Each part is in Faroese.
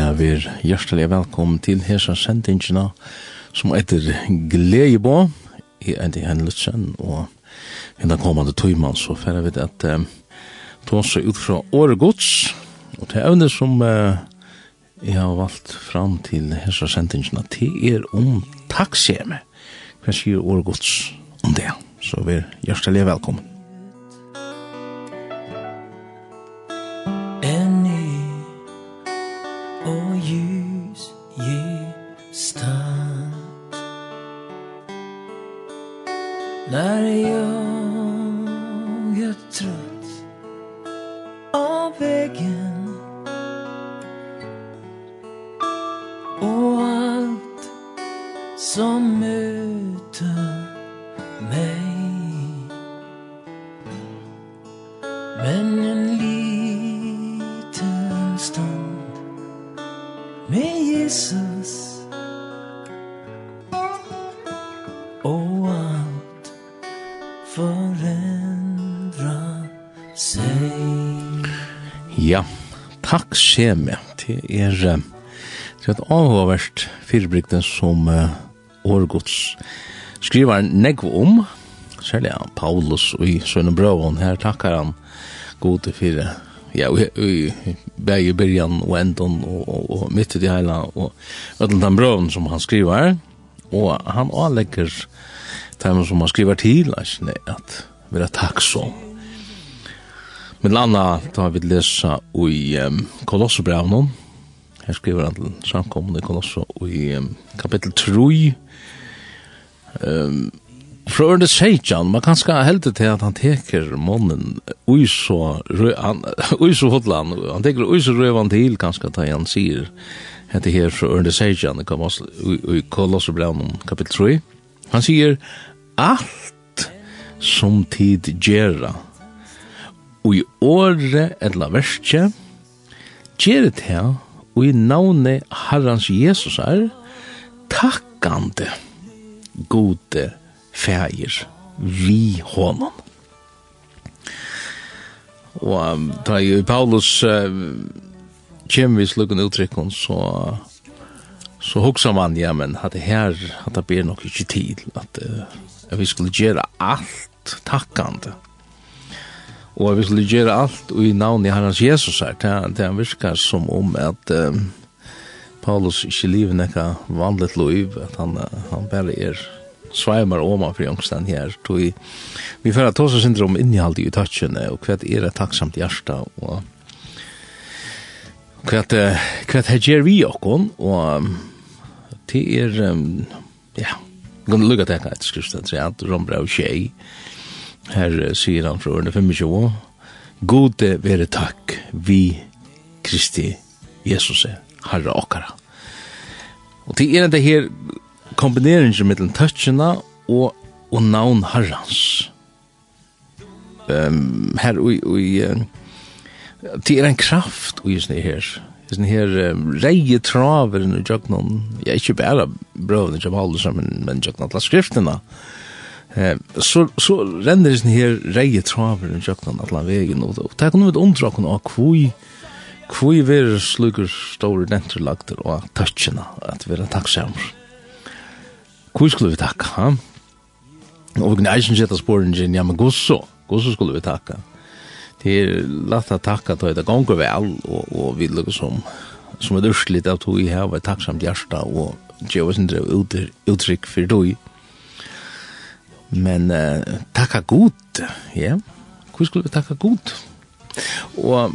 ja, vi er hjertelig velkommen til hese sendingene som etter Gleibå i Endi Henlutsen og i den kommande tøyman så færre vi at um, tåse ut fra åregods og til evne som uh, jeg har valgt fram til hese sendingene til er om taksjeme hva sier åregods om det? Så vi er hjertelig velkommen. skje med. Det er, det er et avhåverst fyrbrygde som uh, årgods skriver negv om, særlig han Paulus og i Sønne Brøvån. Her takkar han god til fire. Ja, og i begge byrjan og endon og, og, og midt i det hele og Ødlentan Brøvån som han skriver og han avlegger dem som han skriver til at vi er takksom Men landa tar vi lesa i um, Kolossobrevnen. Her skriver han til samkommende Kolosso i um, kapittel 3. Um, Fra Ørne Seidjan, man kan ska heldig til at han teker månen ui så hodlan, han teker ui så røvan til kanskje da han sier hette her fra Ørne Seidjan i Kolossobrevnen kapittel 3. Han sier, alt som tid gjerra og i året eller verskje, gjør det her, og i navnet Herrens Jesus er, takkande, gode feir vi honom. Og da i Paulus uh, kommer vi slukken uttrykken, så så hugsar man, ja, men at det her, at det ber nok ikke tid, at, uh, at vi skulle gjøre alt takkande, og vi skulle gjøre alt i navn i herrens Jesus her, det til han virker som om at um, Paulus ikke livet nekka vanligt liv, at han, han bare er sveimer oma for jongsten her, tog vi får ta oss syndrom innihald i uttatsjene, og hva er et takksamt hjärsta, og hva er hva er gjør vi okkon, og det er, um, ja, vi kan lukka tekka et skriftet, så jeg har tjei, Her sier han fra årene 25. Gode være takk vi Kristi Jesus Herre okkara. Og til er det her kombineringen mellom touchene og, og navn Herrans. Um, her og, og Det er en kraft og just det her. I sånne her um, reie traver i jøgnen. Jeg er ikke bare brøvene som holder sammen, men jøgnen til skriftene. Ja Eh, så, så renner det her reie traver i at alle veien, og ta kunne vi undra kunne og hvor Kvoi ver slugur stóru dentur lagtur og touchina at vera takksamur. Kvoi skulle vi takka, ha? Og vi gneisen setta sporen sin, ja, men gusso gosso skulle vi takka. Det er lagt at takka til det gonger vel, og, og vi lukkar som, som er durslit av tog i her var takksamt hjärsta, og djevesen drev utrykk for tog. Men uh, takka god, ja. Hvor skulle vi takka god? Og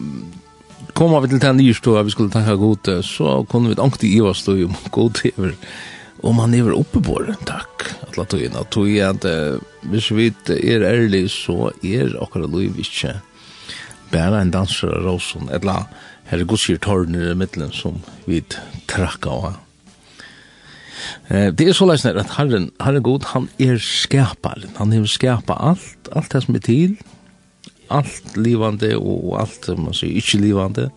koma vi til den nyrstå at vi skulle takka god, så kunne vi ankt i Iva stå om god hever. Og man hever oppe på det, takk, at la at Tog at uh, hvis vi er ærlig, så er akkurat lov ikke bare en danser av Råsen, eller herre gudsier tårner i middelen som vi trakka av Eh, Det er så leisner at Herren, Herren god, han er skaparen. Han har skapa alt, alt det som er til. Alt livande og alt, man sier, ikke livande.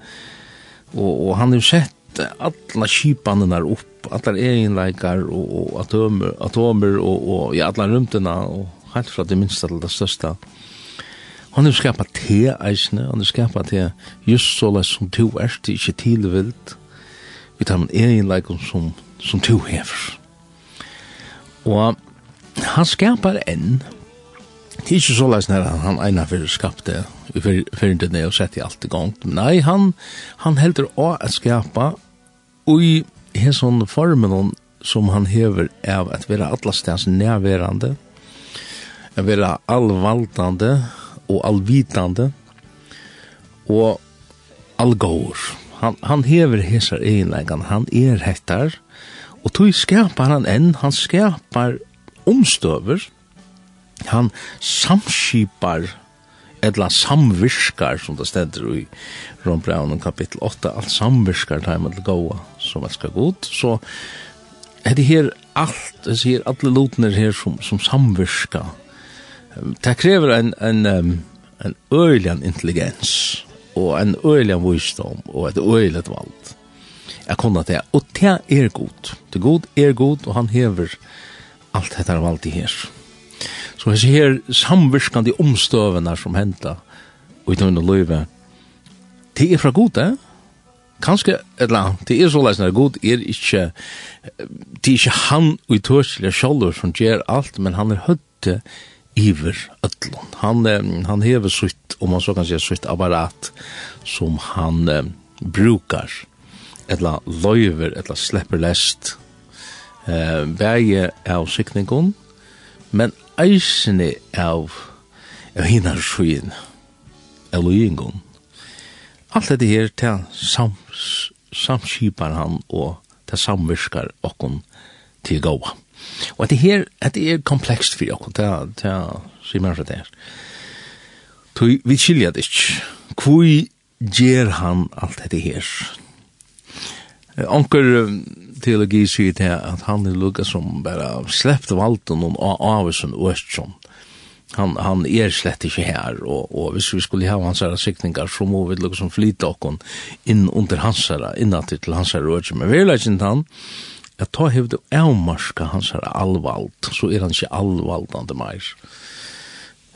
Og, og han har sett alla der opp, alla egenleikar og, og atomer, atomer og, og ja, alla rymtena og helt fra det minste til det største. Han har skapa te eisne, han har skapat te just så leis som to er, det er ikke tilvilt vi tar en egenleikum som, som to hever. Og han skapar enn, det er ikke så leis når han eina for skapte i fyrindene og sett i alt i gang, nei, han, han heldur å at skapa ui sånn formen som han hever av at vera atlastens nærværende, at vera allvaldande og allvitande og allgård. Han, han hever hesar egenlegan, han er hettar, og tog skapar han enn, han skapar omstøver, han samskipar, etla samvirskar, som det stender i Ron Brown kapittel 8, alt samvirskar tar man til gåa, som elskar god, så er det her alt, det sier alle lotner her som, som samvirskar, det krever en, en, en, en øylian intelligens, og en øyelig visdom, og et øyelig valg. Jeg kunne det, og det er god. Det god er god, og han hever alt dette er valgt i her. Så jeg ser samvirkende omstøvene som henter, og i tøyne løyve, det er fra god, eh? kanskje, eller det er så leisende god, er ikke, det er ikke han utørselig sjolver som gjør alt, men han er høtte iver ötlun. Han, eh, han hever sutt, om man så kan säga sutt apparat som han eh, brukar etla loiver, etla slepper lest eh, bæge av sikningon men eisne av av hinar sjuin av loingon Alt dette her til sams, samskipar han og til samvirskar okkon til gåa. Og at det her, at det er komplekst for oss, det er, det er, sier man fra det her. Så vi skiljer det ikke. Hvor gjør han alt dette her? Anker teologi sier til at han er lukket som bare sleppte valden og av oss og østsom. Han, han er slett ikke her, og, og hvis vi skulle ha hans herre sikninger, så må vi lukka som flyte okken inn under hans herre, innantil til hans herre og østsom. Men vi er ikke han, at ta hevde avmarska hans her allvald, så er han ikke allvaldande meir.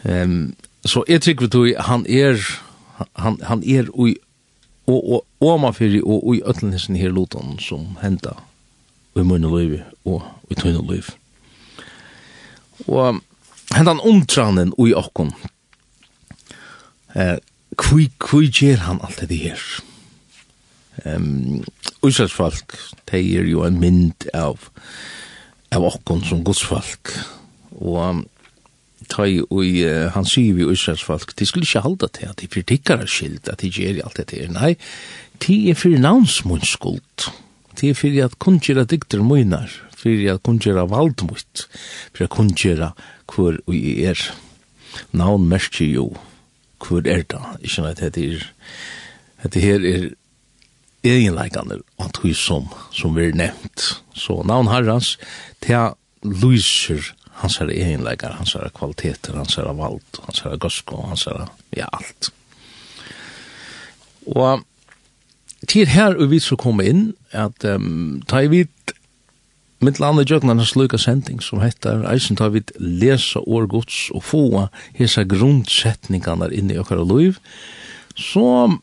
Um, så jeg tykker vi han er, han, han er ui, og, og, og man fyrir, og ui ötlenhisen her lotan som henda ui munne løyvi og ui tøyne liv. Og hendan omtranen ui okkon, eh, kvi, kvi gjer han alt det her? um, Íslandsfalk, de er jo en mynd av, av okkon som godsfalk, og um, tøy og uh, han sier vi Íslandsfalk, de skulle ikke halda til at de fyrir tikkara skilt at de gjer alt dette her. Nei, de er fyrir navnsmunnsskuld, de er fyrir at kunnkjera dikter munar, fyrir at kunnkjera valdmutt, fyrir at kunnkjera hvor vi er. Navn merker jo hvor er det, ikke nei, det er, det her er egenleikene og tog som, som vi er nevnt. Så navn herrens, til lyser hans her egenleikar, hans her kvaliteter, hans her vald, hans her gosko, hans her, ja, alt. Og til her og vi så kom inn, at um, ta i vidt mitt lande jøkna hans lukka sending som heter Eisen ta vidt lesa årgods og få hesa grundsetningarna inn i okkar og liv, så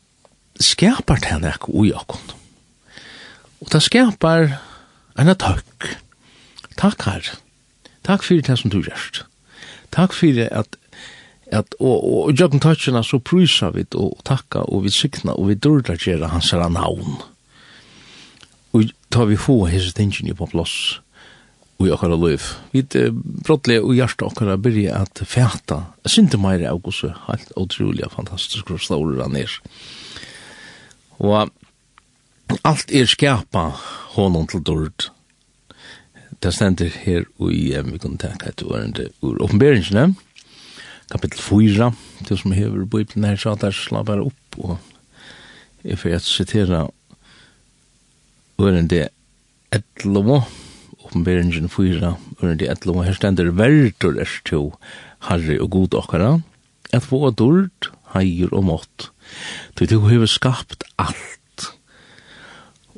skapar det nek ui okkon. Og det skapar enn takk. Takk her. Takk fyrir det som du gjerst. Takk fyrir at at og og jøgn touchna så prisa vit og takka og vi sikna og vi durdar gera hans herra navn. Og ta vi få his attention på plass og i okkara liv. Vi brottlega og hjarta okkara byrja at fæta synte meira av gos helt utrolig fantastisk og slåur han er. Og alt er skapa honom til dord. Det stender her i, vi kunne tenke et årende ur oppenberingsene, kapittel 4, det som hever bøypen her, så der slår bare opp, og jeg får et sitere årende etlomo, oppenberingen 4, årende etlomo, her stender verdur er to, harri og god okkara, at få dord, heier og mått, Du du har skapt alt.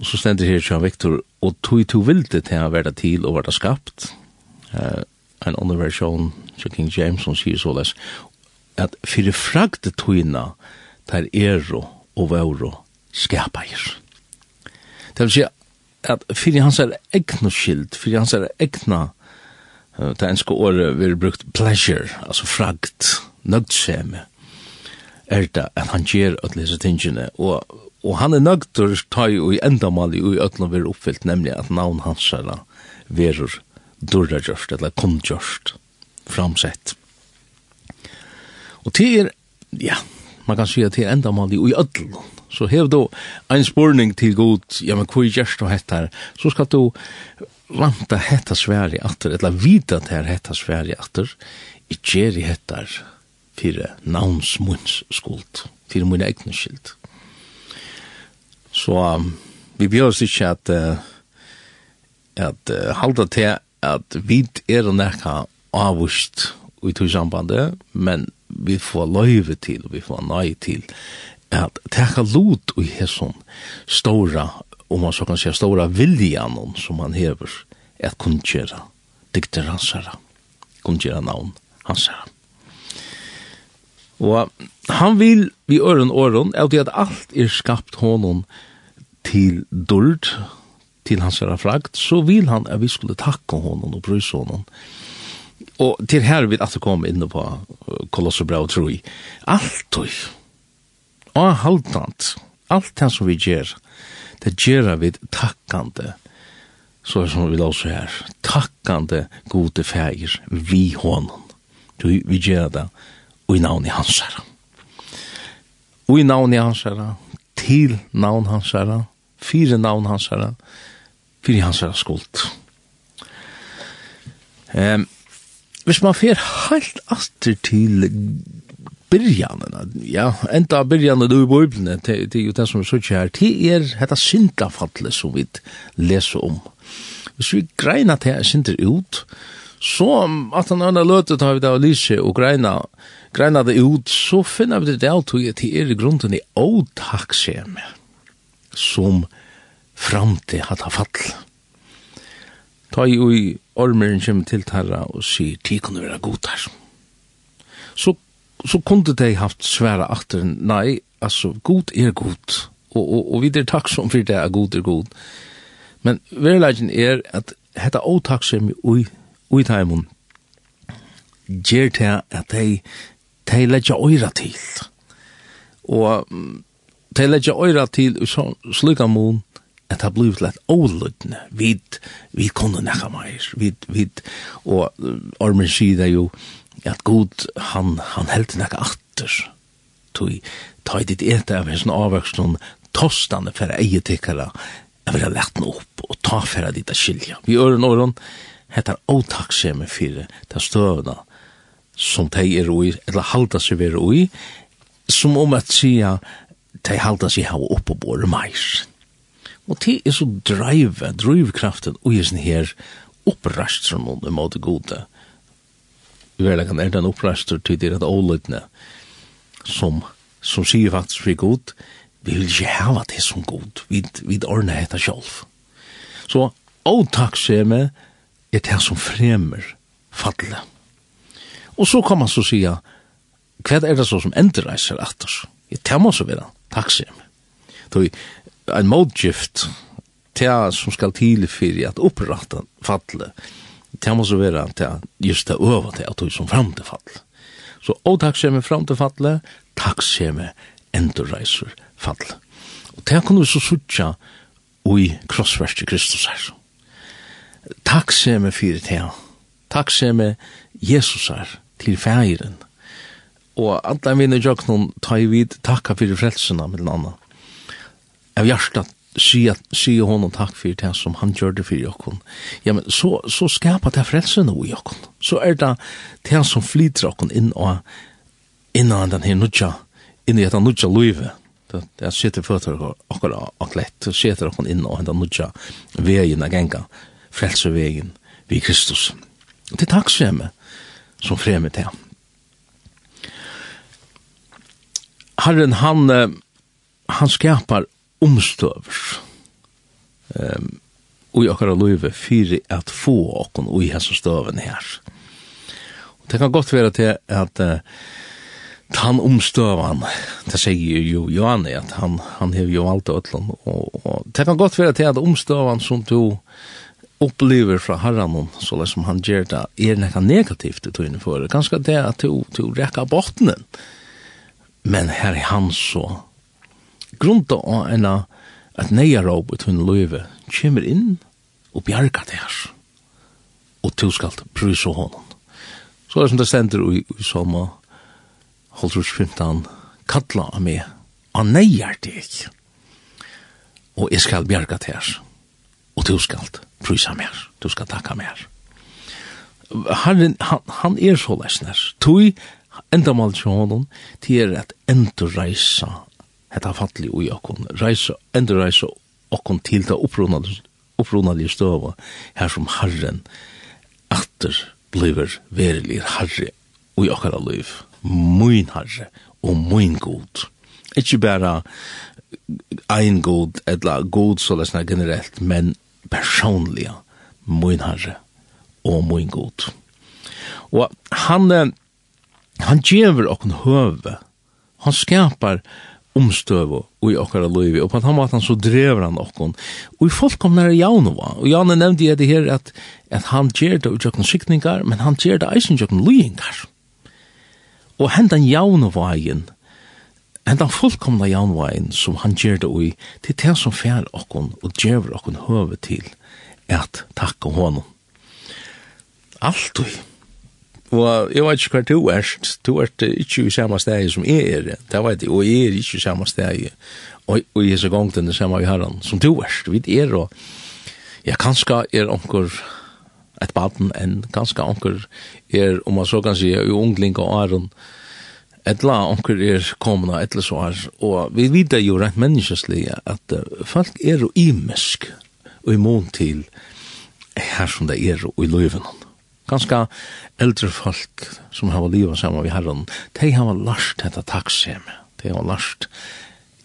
Og så stendur her Jean Victor, og tui tu vildi til han verda til og verda skapt. Uh, en annen versjon, King James, som sier såles, at fyrir fragde tuina, ter ero og skapa skapair. Det vil si at fyrir hans er egna skild, fyrir hans er egna, uh, det enska året vi har brukt pleasure, altså fragt, nøgdseme, er det at han gjør at lese tingene, og, og han er nøgter ta i og i endamal i øtlen er oppfylt, nemlig at navn hans er da verur durra gjørst, eller kom gjørst, framsett. Og til, er, ja, man kan si at til er endamal i og i øtlen, så hev du ein spurning til god, ja, men hvor gjørst du hettar, så skal du vanta hetta sværi atter, eller vita at her hetta sværi atter, i gjeri hettar, fyrir navnsmunns skuld, fyrir mun egnu skyld. Så um, vi bjør ikke at uh, at uh, halda til at vi er nekka avvust i tog sambandet, men vi får løyve til, vi får nøy til at teka lot i hesson stora, om man så kan säga stora viljan som han hever, at kunnkjera dikter hansara, kunnkjera navn hansara. Og han vil vi øren åren, er det at alt er skapt honom til dord, til hans herre frakt, så vil han at vi skulle takke honom og bryse honom. Og til her vil at det komme inne på Kolosserbra og Troi. Alt og og haltant, alt det som vi gjør, det gjør vi takkande, så er som vi låser her, takkande gode feir vi honom. Vi gjør det og i navn i hans herre. Og i navn i hans herre, til navn hans herre, fire navn hans herre, fire hans herre skuld. Um, hvis man fer helt atter til byrjanina, ja, enda byrjanina du i bøyblene, det er jo det som er sier her, det er dette syndafallet som vi leser om. Hvis vi greina til synder ut, så at han øyne løtet har vi da å lyse og greina, og greina det ut, så finner vi det av tog til er grunden i åtakksem som fram til hatt fall. Ta i ui ormeren kjem til tarra og sier, ti kunne være god her. Så, så kunne de haft sværa akter, nei, altså, god er god, og, og, og vi er takksom for det er god er god. Men verleggen er at hetta åtakksem ui, ui taimun, gjer til at de de legger øyre til. Og de legger øyre til og slukka mån at det blivit lett ålutne. Vi, vi kunne nekka meir. Vi, vi, og Ormen sier jo at god, han, han heldt nekka atter. Toi, ta i ditt ete av hans avvøkst noen tostande for eietikkara, jeg vil ha lett den opp og ta for ditt skilja. Vi øren åren, heter åtaksjeme fyrir, ta støvna, som de er ui, eller halda seg vera ui, som om at sia, de halda seg hava oppe på våre meir. Og det er så drive, drivkraften ui er sin her opprastron noen er måte gode. Verlegan er den opprastron til det at ålitne som, som sier faktisk vi god, vi vil ikke hava det som god, vi, vi ordner hetta sjolv. Så, og takk er det som fremmer fallet. Og så kan man så sige, hva er det så som endreiser atter? Jeg tar man så videre, takksim. Så en modgift, til som skal til for at opprette falle, det må så være til just det øver til at du som fram til falle. Så og takksim fram til falle, takksim endreiser falle. Og det kan du så sutja ui krossverst i Kristus her. Takkseme fyrir det. Takkseme Jesusar til færen. Og alla mine noen tar jeg vid takka fyrir frelsina med anna. Av hjertet sier si hon og takk fyrir det som han gjorde fyrir jokkon. Ja, men så, så skapa det frelsina i jokkon. Så er det det som flyter jokkon inn og innan den her nudja, inn i etter nudja luive. Det, det sitter føtter akkurat akkurat, det sitter okkon inn og hentan nudja vegin a genga, frelsevegin vi Kristus. Det er takksemme som fremme til. Herren, han, han skapar omstøver um, og i okkara løyve fyrir at få okkon og i hessum støven her. Og det kan godt være til at uh, han omstøvan, det sier jo Johan, at han, han hever jo alt og ötlun, og, og det kan godt være til at omstøvan som du upplever fra herran så det som han gjør det er nekka negativt i tøyne for ganske det at du to rekka bottenen men her er han så grunda av en av at neia råp i tøyne løyve kommer inn og bjarga det her og du skal prysa honom så er det som det stender i, i Salma Holtrus 15 kalla av meg han neier deg og jeg skal bjarga det her og du skal det prysa mer, du skal takka mer. Herren, han, han er så lesner. Tui, enda mal til honom, til er at enda reisa, hetta fatli ui okkon, reisa, enda reisa okkon til ta opprunalige støva, her som Herren, atter bliver verilig Herre ui okkara liv, mun Herre og mun god. Ikkje bæra ein god, eller god så lesna generelt, men personliga min herre og min god. Og han, han gjever okken høve, han skapar omstøve i okkara løyvi, og på den måten så drever han okken. Og i folk kom nære Janova, og Janne nevnte jeg det her at, at han gjer det utjøkken sikningar, men han gjer det eisen utjøkken løyingar. Og hendan Janovaien, hendan fullkomna jaunvein som han gjør det ui, til det som fær okkon og djever okkon høve til at takka honom. Alt ui. Og jeg vet ikke hva du er, du er ikke i samme steg som jeg er, det vet jeg, og jeg er ikke i samme steg, og, og jeg er så gong til det samme vi herran, som du er, vi er og, ja, kanskje er onker et baden enn, kanskje onker er, om man så kan si, ungling og æren, er, etla onkur er komna etla så her, og vi vidar jo rent menneskeslig at folk er jo imesk og imon til her som det er og i løyven. ganske eldre folk som har livet sammen med herren, de har lært dette takksem, de har lært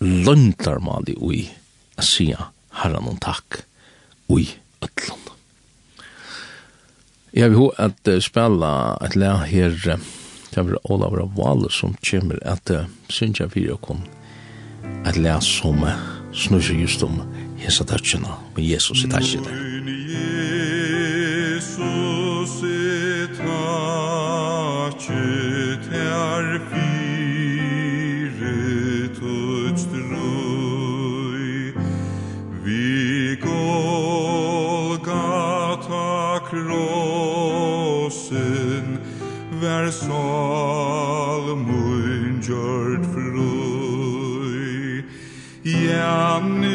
løndarmali ui a sia herren og takk ui ötlun. Jeg vil hva at spela et lær her det er Olav av som kommer at uh, synes jeg fyrir okkom at les som uh, snurr just om hesa tøtjena med Jesus i tøtjena. Men Jesus i tøtjena Amen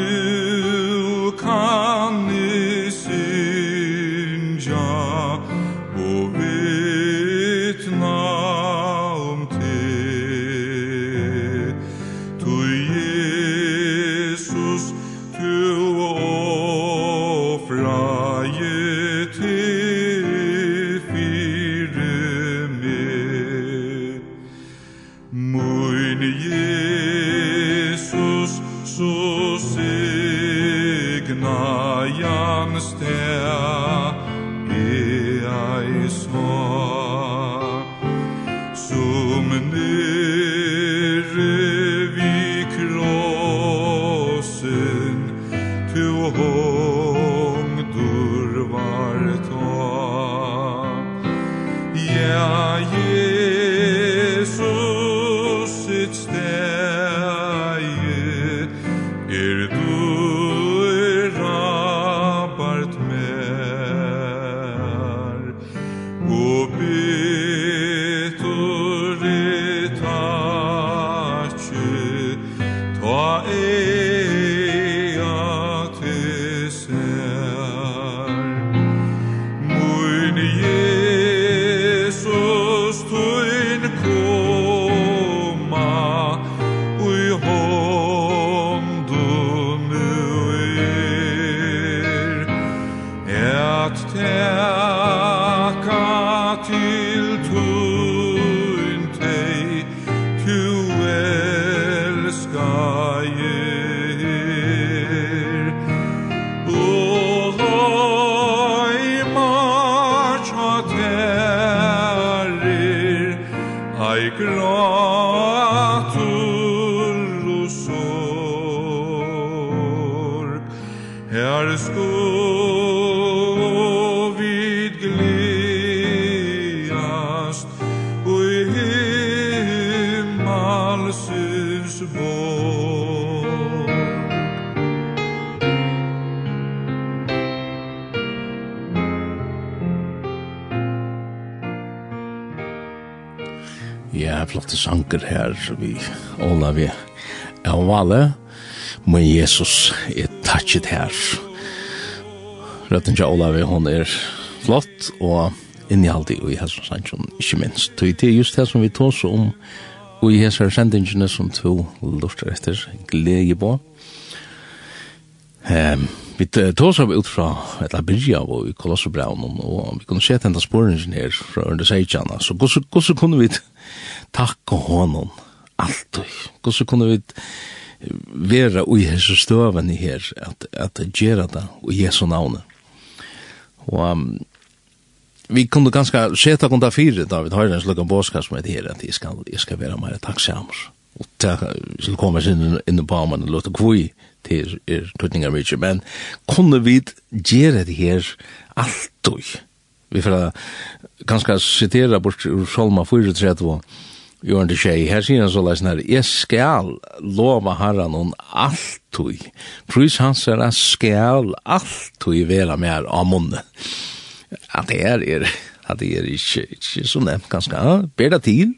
saker her vi Olav vi er vale, men Jesus er touchet her. Røtten til Olav, hun er flott, og innhaldig i hessens sannsjon, ikke minst. Det er just det som vi tås om, og i hessens sendingene som to lortar etter, glede på. Um, vi tås av ut fra et labyrja og i Kolossobraunen og vi kunne se tenta sporen her fra under seitjana, så hvordan kunne vi takk og honom, og Hvordan kunne vi vera ui hessu støven i her, at, at gjera det og Jesu navne. Og um, vi kunne ganske seta kunda fire, tar en lukka båskast med det her, at jeg skal, jeg skal vera meira takksamur. Og det skal komme inn inn på amen og låta kvui til er tøtningar mykje, men kunne vi gjera det her alt og Vi får ganske citera bort ur Solma 4, 3, jo til tjei, her sier han så leisen her, jeg skal lova herran hon alltui, prus hans er jeg skal alltui vera mer av munne. At det er, er at det er ikke, ikke så nevnt ganske, ja, ber det til,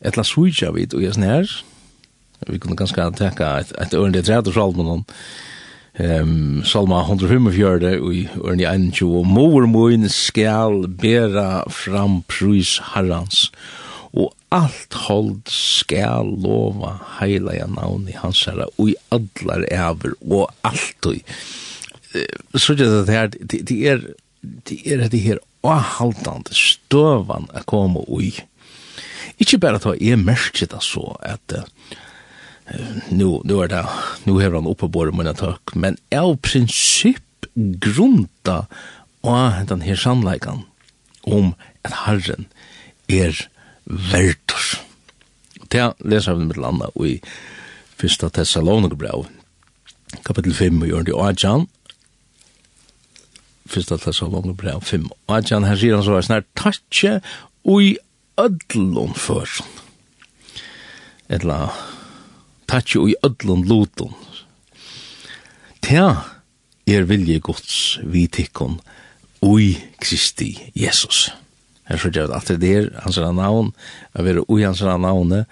etla suja vid og jeg snær, vi kunne ganske teka et, et ørende tredje salmen hon, um, Salma 145 og i Erni 21 og mor moin skal bera fram prys herrans og alt hold skal lova heilaja navn i hans herra, og i allar ever, og alt og så gjør det her, det er det er det her avhaltande støvan å koma ui. ikkje bare ta er merker det så, at nu, nu er det, nu hever han oppe bore mine tøk, men av prinsipp grunta og den her sannleikan om at Herren er verdur. Det leser vi med landa i Fyrsta Thessalonikerbrev, kapitel 5, og gjør det Ajan, Fyrsta Thessalonikerbrev 5, Ajan, her sier han så, snart tattje ui ödlun for. Etla, tattje ui ödlun lutun. Tja, er vilje gods vi tikkun ui Kristi Jesus. Jesus her så gjør det alltid der, hans navn, å være ui hans navn.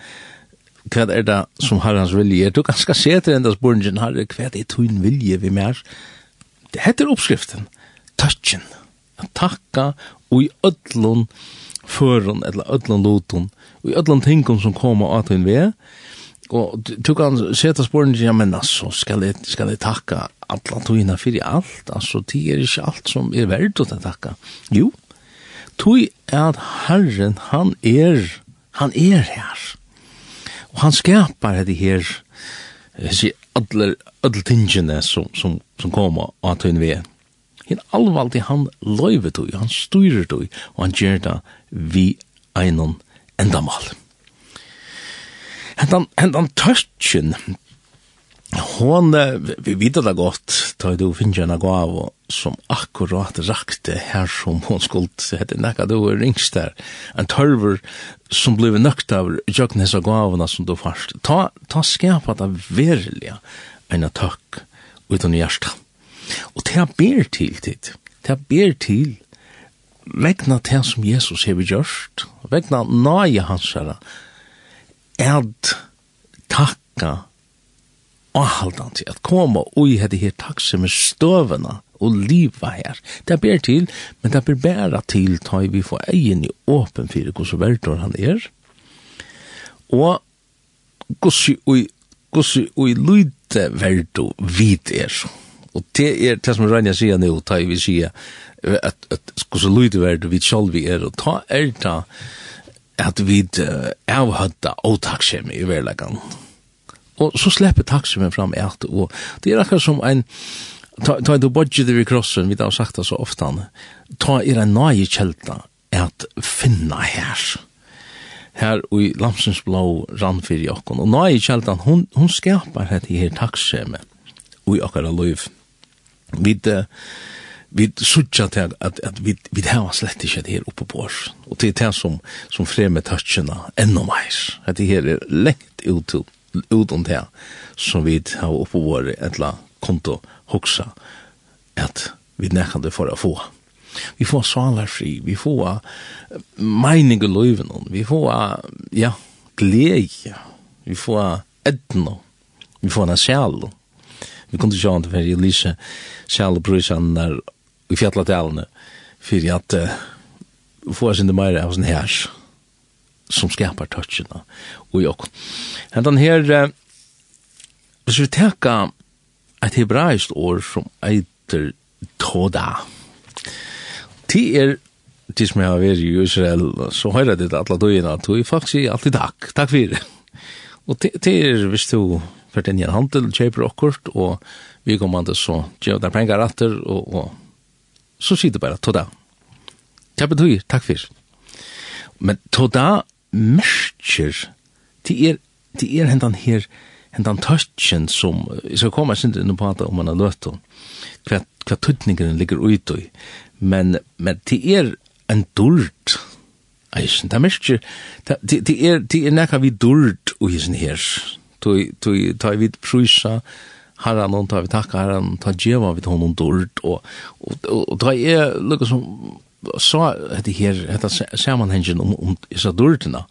hva er det som har hans vilje? Du kan skal se til enda spørningen her, hva er tøyn vilje vi mer? Det heter oppskriften, touchen, takka ui ødlun førun, eller ødlun lotun, ui ødlun tingum som kommer av tøyn vi, og du kan se til spørningen, ja, men altså, skal jeg, skal jeg takka alla tøyna fyrir alt, altså, det er ikke alt som er verdt å takka. Jo, tui at Herren, han er, han er her. Og han skapar det her, hessi, alle, alle tingene som, som, som koma og at hun ved. Hinn alvaldig han løyve tui, han styrer tui, og han gjør det vi einon endamal. Hentan, hentan tørtjen, hon, vi vet det godt, da du finner henne gav, som akkurat rakte her som hon skuld, hette nekka du er ringst der, en tørver som blev nøkt av jøkken hessa gavene som du fast. Ta, ta skapa det verilige en takk utan hjertet. Og ta ber til tid, ta ber til vegna det som Jesus har gjort, vegna nøye hans herre, er takka avhaldant til at koma og i hette her takse med støvene og liva her. Det ber til, men det ber bæra til ta vi får egen i åpen fyrir hos verdor han er. Og gossi ui, gossi ui luite verdo vid er. Og det er det som Rania sier nu, ta vi sier at, at gossi luite verdo vid vi er, og ta er ta at vi avhøtta og i verlegan. Og så släpper taximen fram ett och det är akkurat som en ta ta du budget vid krossen vi har sagt det så ofta. Ta er en nye kjelta at finna her. Her i Lamsens blå randfyr i okken Og nye kjelta hon, hon skapar hette her takseme i okkara liv. Vi det vi sucha til at, at vi, vi har slett ikke det her oppe på oss. Og det er det som, som fremmer touchene enda meir. At det her er lengt ut til ut om det som vi har oppe vår et eller annet konto hoksa at vi nekkande for å få. Vi får salarfri, vi får mening i løyven, vi får, ja, glede, vi får etno, vi får en sjæl. Vi kunne sjå an til fyrir Elise sjæl og brøysan der i fjallatælene fyrir at uh, få oss inn i meira av sånn hers som skapar touchina i okk. Hentan her, hvis vi teka et hebraist år som eiter Toda, ti er tid som jeg har vært i Israel, så høyrer jeg det alle døgene, at jeg faktisk sier alltid takk, takk for det. Og det er hvis du ført inn i en handel, kjøper okkurt, og vi kommer til så gjør der penger etter, og, og så sier du bare, toda. Det betyr, takk for. Men toda merker det er, det er hentan her, hentan touchen som, jeg skal komme sin inn på at om man har løtt om, hva, hva tøtningeren ligger ut i, men, men det er en dult, eisen, det er mest det er, det er nekka vi dult og sin her, ta i vid prysa, herran hon tar vi takka herran, ta djeva vi honom dult, og, og, og, og ta i lukka som, så hette her, hette samanhengen om, om isa dultina,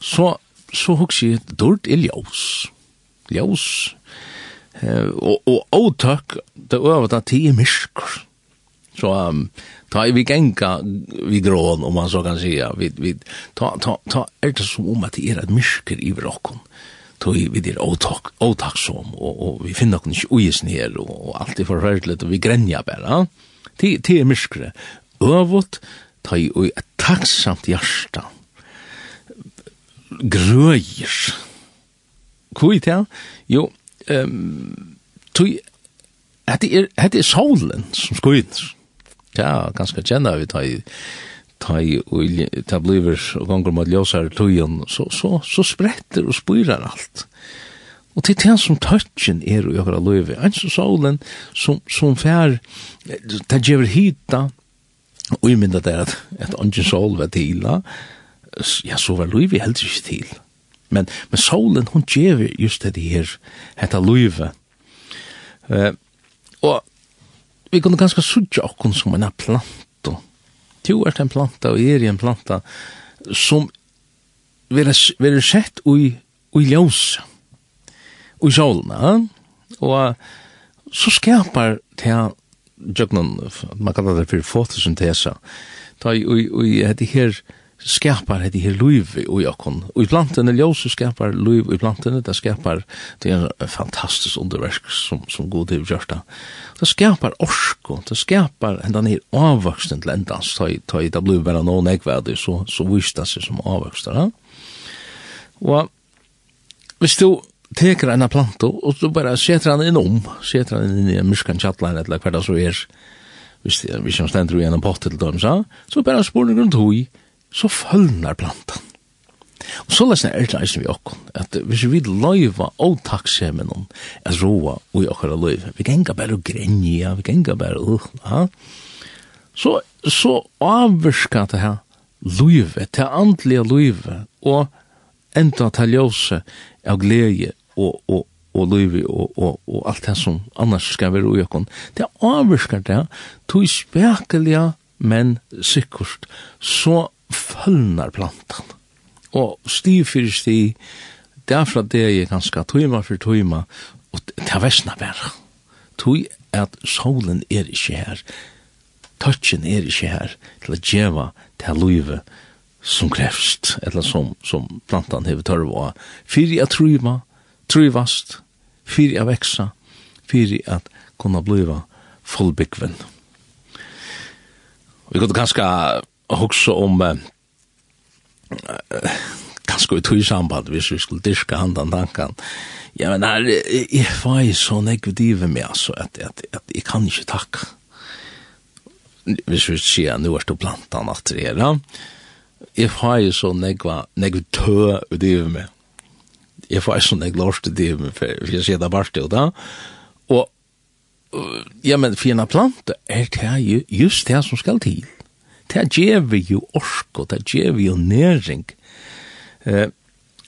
så så hugsi jeg, dårlig er ljós. Ljós. Eh, og, og åtøk, det øver det tid myrker. Så um, ta vi genga vi grån, om man så kan säga. Vi, vi, ta, ta, ta er det som om at det er et myrker i vrakken. Tog vi der åtak, åtaksom, og, og vi finner okken ikke uges ned, og, og alt er forferdelig, og vi grenja bare. Tid er myrkere. Øvot, ta i et takksamt hjertet grøyer. Hvor er det? Jo, um, tui hette er, hette er solen som skuiner. Ja, ganske kjenna vi ta i ta i og ta bliver og gonger mot ljósar tøyen, så, så, så spretter og spyrar alt. Og til det som touchen er i okra løyve, en som solen som, som fær, ta gjever hita, og jeg mynda det at, at ongen sol var tila, ja, så var Luivi heldig ikke til. Men, men solen, hun gjev just det her, hette Luivi. Uh, og vi kunne ganske sudja okkon som en planta. Tu er en planta, og er en planta, som vil sett ui, ui ljós, ui solen, og så skapar det jögnan, man kallar det for fotosyntesa, ta i, i, i, i, i, i, i, i, i, i, skapar det her lív og okkon. Og i plantene ljós skapar lív i plantene, det skapar det er en fantastisk underverk som som god hevur gjørt det. Det skapar orsko, det skapar hendan her avvaksen til endans, ta ta blir bare noen no så, så so det seg som avvakstar. Ja? Og hvis du teker en planto, og du bare setter han inn om, setter han inn i en myskan tjattlein, eller hver det så er, hvis, hvis han stender i en pott til dem, så, så bare spør han rundt hui, så følnar plantan. Og så lesna er det eisen vi okkon, at hvis vi løyva og takksemen om at roa og i okkara løyva, vi genga bare og grenja, vi genga bare og, ja, så, så avvirska det her loive, det andlige loive, og enda til ljøse av glede og, og, og loive og, og, og alt det som annars skal være ui okkon, det avvirska det her, tog spekelige, men sikkert, så følnar plantan. Og stiv fyrir stiv, derfra det er ganske tøyma for tøyma, og det er versna bæra. Tøy at solen er ikkje her, touchen er ikkje her, til at djeva til luive som krevst, eller som, som plantan hever tørva. Fyrir Fyri at tryma, fyrir fyri at veksa, fyrir at kunna bliva fullbyggven. Vi kunne ganske hugsa om eh, ganska i tog samband hvis vi skulle diska handan tankan. Ja, men her, jeg var jo så negativ med, altså, at, at, at jeg kan ikke takka. Hvis vi sier, nu er det blant annet til her, jeg var jo så negva, negva tø negativ med. Jeg var jo så negva lort negativ med, for jeg sier det bare til da Og, ja, men fina planta er det just det som skal til det gjev jo orsko, det gjev jo næring. Eh,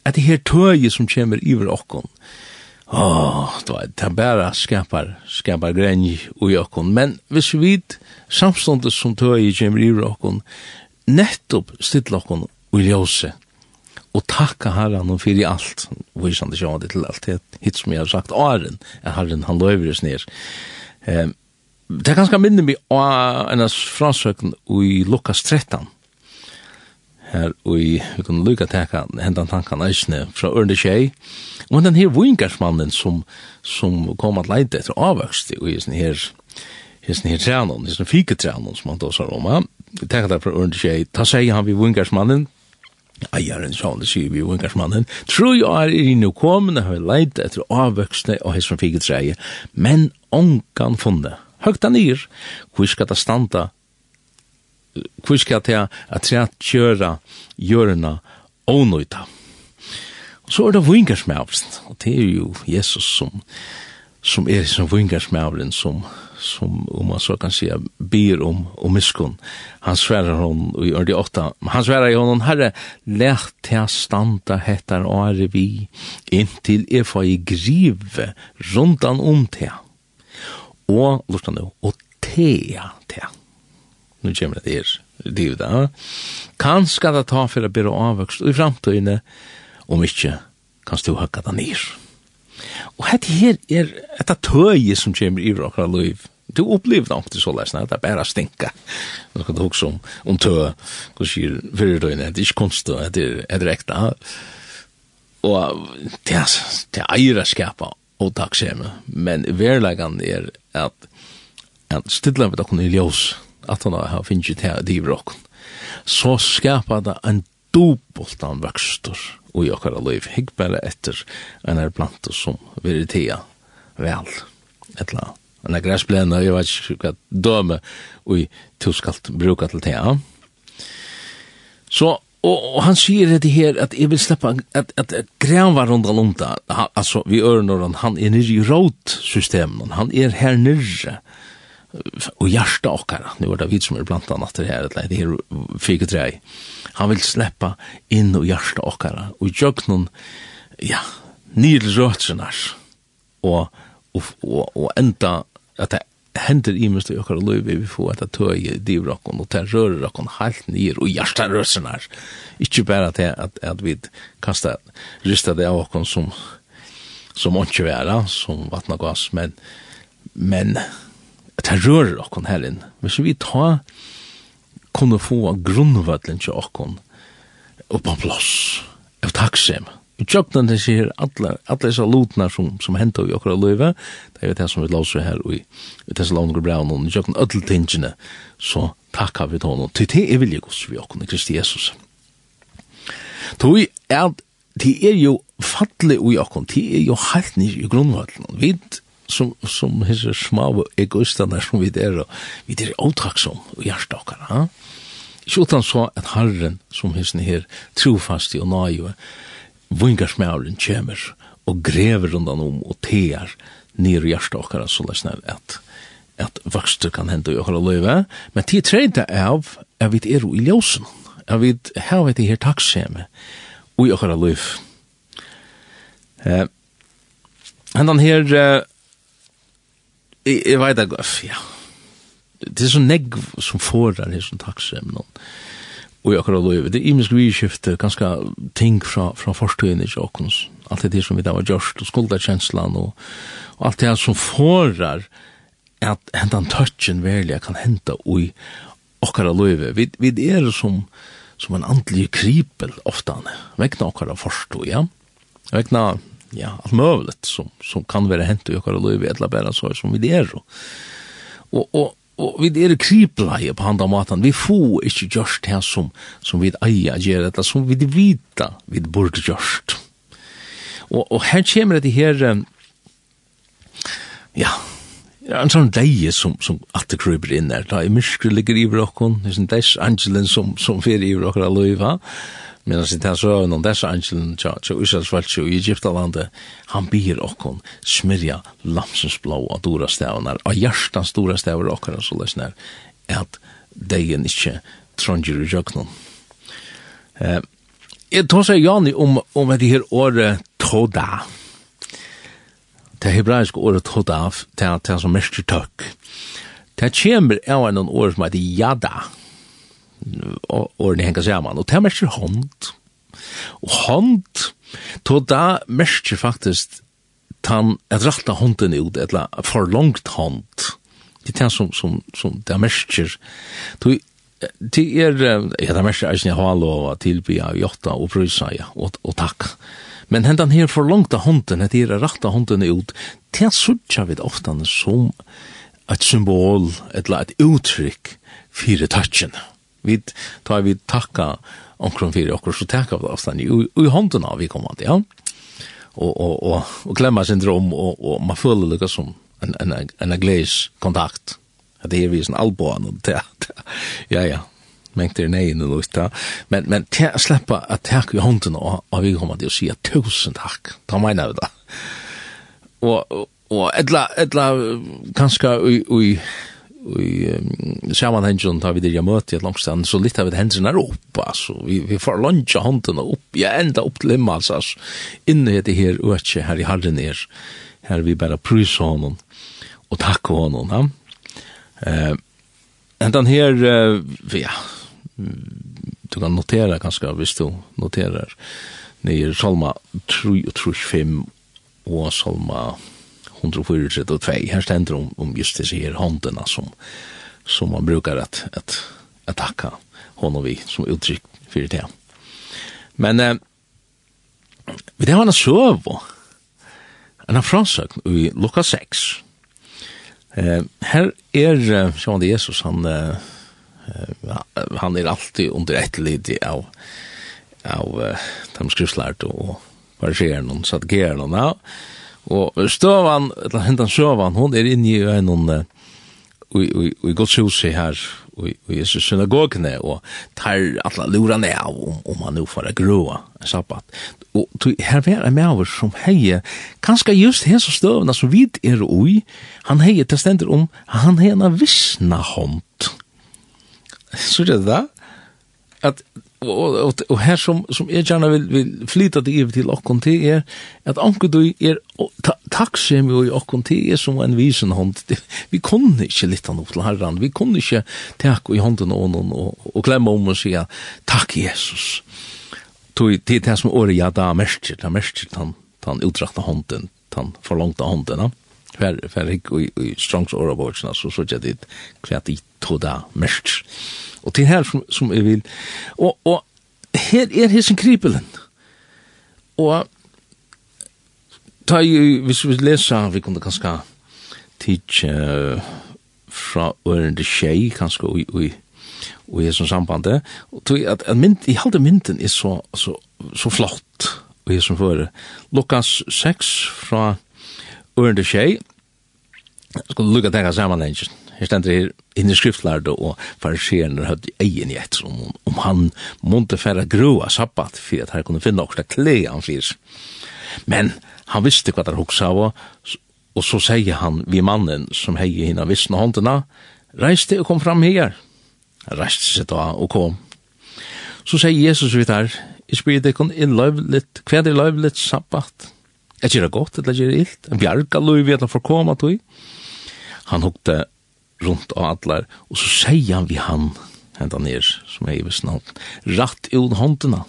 at det her tøye som kommer iver okkon, åh, det bara skapar, skapar grenj ui okkon, men hvis vi vid samståndet som tøye kommer i okkon, nettopp stilla okkon ui ljose, og takka herran og fyrir alt, og vi det til alt, hitt som jeg har sagt, åren, er herren, han løyver oss. Eh, det er ganske minne mig av enn av fransøkken i Lukas 13. Her, og vi kan lukka teka hendan tankan eisne fra Ørne Kjei. Og den her vingarsmannen som, som kom at leide etter avvøkst i sin her hesen her trænon, hesen fiketrænon som han dåsar om, ja. Teka der fra Ørne Kjei, ta seg han vi vingarsmannen, eieren sa han, det sier vi vingarsmannen, tru jo er i nu kommende har leide etter avvøkstene og hesen fiketræje, men ongan funnet høgta nyr, hvor skal det standa, hvor skal det at det gjøre gjørene ånøyta. Og så er det vingarsmævlen, og det er jo Jesus som, som er som vingarsmævlen, som, som om man så kan säga ber om om miskun. Han svärar hon i ordet åtta. Han svärar i honom, Herre, lät till standa hettar are vi, intill er får i grive rundan om till og lortan nu, og tea, tea. Nu kommer det her, det da. Kanska det ta for å bli avvokst i framtøyne, om ikke, kanst du høkka det nir. Og dette her er etta tøye som kommer i råkra liv. Du opplever det alltid så leisne, det er bare stinka. Nå skal du huske om, om tøye, hva sier fyrir døyne, det er ikke kunst, det er er ekta. Og det er eira skapa og takkseme. Men verleggen er at, at stille med dere i ljøs, at han har finnet til divrokken, så skapar det en dobbelt av vøkster og i okkara liv. Hygg bare etter en er blant som vil tia vel. Etla, en er græsblena, jeg vet ikke hva døme, og i tuskalt bruka til tia. Så Og, og han sier det her at jeg vil slippe at, at, at greva rundt og om. Altså, vi ører når han, han er nirri i rådsystemen, han er her nirri og hjärsta okkara. nu var det vi som er blant annet det her, det her fikk tre. han vil sleppa inn og hjärsta okkara. og jöknun, ja, nil røtsenars, og, og, og, og enda at det hender i mest i okkar løyv vi får at i divrokken og til rører okken halt nyer og hjertet røsene ikkje Ikke bare til at, at vi kasta rista det av okken som som ikke være, som vattnet gass, men, men at det rører okken her inn. Hvis vi ta kunne få grunnvøtlen til okken opp på plass av takksemmet i tjöpnen det ser alla alla dessa lútnar som som händer i okra löva det är det som vi låser her i i dessa långa brown og i tjöpnen öll tingene så tackar vi til til det er vilje gods vi och Kristi Jesus Tui er det er jo falle ui okkon, det er jo heilt nir i grunnvallen. Vi som, som hesa smave egoistene som vi er, vi er åtraksom og hjertakar. Ikke utan så at Herren som hisse her trofasti og naive, vingarsmauren kjemer og grever rundan om og tear nir i hjärsta okkara så läsna at at vakster kan hende i okkara løyve, men tid treyta av at vi er i ljósen, at vi har et her takkseme i okkara løyve. Eh, hendan her, eh, jeg, jeg veit ja, det er så negg som forar her som takkseme noen, og i akkurat løyve. Det er imisk vidskifte, ganske ting fra, fra forstøyene i åkens. Alt det som vi da var gjørst, og skuldakjenslan, og, og alt det som forar at hentan touchen verlig kan henta ui okkara løyve. Vi, vi er som, som en andelig kripel oftan, vekna okkara forstøy, ja. Vekna, ja, alt møvlet som, som kan være hent i okkara løyve, etla bæra så som vi er. Og, og og vi er kriplei på handa matan, vi får ikkje gjørst her som, som vi eier gjør dette, som vi vita vi burde gjørst. Og, og her kommer det her, ja, Ja, en sånn deie som, som atter kryper inn der, da i myskre ligger i brokken, det er en deis angelen som, som fyrir i brokken av løyva, Men altså, det er så noen dessa angelen til Israels valgte i Egyptalandet, han byr okkon smyrja lamsens blå av dora stavnar, av hjertans dora stavnar okkar, så lesner, at degen ikkje trondjer i jøknon. Eh, jeg tar seg Jani om, om det her året Toda, det hebraiske året Toda, det er som mest tøkk, det kommer av en år som heter Yada, og ordene henger sammen. Og det er mest hånd. Og hånd, to da mest faktisk tan at ratta hånden ut, etla for langt hånd. Det er det som, som, som det er mest. Det er, ja, det er mest eisen jeg har lov å tilby av jotta og brysa, ja, og, og takk. Men hendan her for langt hånden, det er ratta hånden ut, det er suttja vi ofta som et symbol, etla et uttrykk, fire touchen. Vi tar vi takka omkring fyrir okkur, så takka vi avstand i, i hånden av vi kommer til, ja. Og, og, og, og klemmer syndrom, og, og man føler lukka som en, en, en, en gleis kontakt. Det er vi sånn alboan, og det, ja, ja, mengt er nei nu lust ja. Men men te sleppa at tak i hånden og og vi kommer til å si tusen takk. Ta meiner vi da. Og og etla etla kanskje i i i um, sammanhengen tar vi det jeg jag möter ett långstånd så litt av det hendene er opp, altså. vi, vi får lunge hånden opp, ja, enda opp til himmel, altså. inne i det her, og ikke her i hallen er, her vi bare prysar honom og takk honom ja. Eh, uh, den her, uh, ja du kan notera ganska hvis du noterar nere Salma 3 og 3 5 och Salma 134 og 2. Her stender om, om just disse her håndene som, som man brukar at, at, att tacka honom vi som uttrykk for det. Men eh, vi det var en söv en av fransøk i Lukas 6. Eh, här är eh, Sjön Jesus han eh, han er alltid under ett lid av av uh, de skriftlärda och fariseerna och sadgeerna. Ja Og støvan, eller hentan søvan, hon er inne i øynun i godshuset her, i Jesu synagogene, og tar atla lurane av om, om han nu får grua en sabbat. Og her var en maver som heie, kanskje just hese støvna som vid er ui, han heie til stender om, han heie en vissna hånd. Så er det da, at og, og, og her som, som jeg gjerne vil, vil flyta det iver til okkon til er at anker du er ta, takksim jo i okkon til er som en visen hånd vi kunne ikke litt han opp til herran. Vi kunne ikke takk i hånden og, og, og klemme om og sige takk Jesus. Tog til det som året ja da merker da merker han han utrakta hånden han forlangta hånden ja fer fer i, i strongs åra så så jeg dit kvært i da Og til her som, som jeg vil. Og, og her er hessen kripelen. Og ta jo, hvis vi leser, vi kunne kanskje tids uh, fra ørende tjei, kanskje, og, og, og i hessens sambandet. Og tog at, at mynd, i halde mynden er så, så, så flott, og som føre. Lukas 6 fra ørende tjei, skal lukka tenka samanhengen Her stender her inni skriftlærde og fariseren hadde egen i etter om, om han måtte færa grua sabbat for at her kunne finne okra klei han fyrs. Men han visste hva der hoksa av, og så sier han vi mannen som hei hina vissna håndena, reiste og kom fram her. Reiste seg da og kom. Så sier Jesus vidt her, Jeg spyrir deg kun inn løyvligt, hva er løyvligt sabbat? Er det godt, eller er det illt? En bjarga at han får koma tog? Han hukte rundt av atler, og så sier han vi han, henta ned, som er i visnavn, ratt i håndena.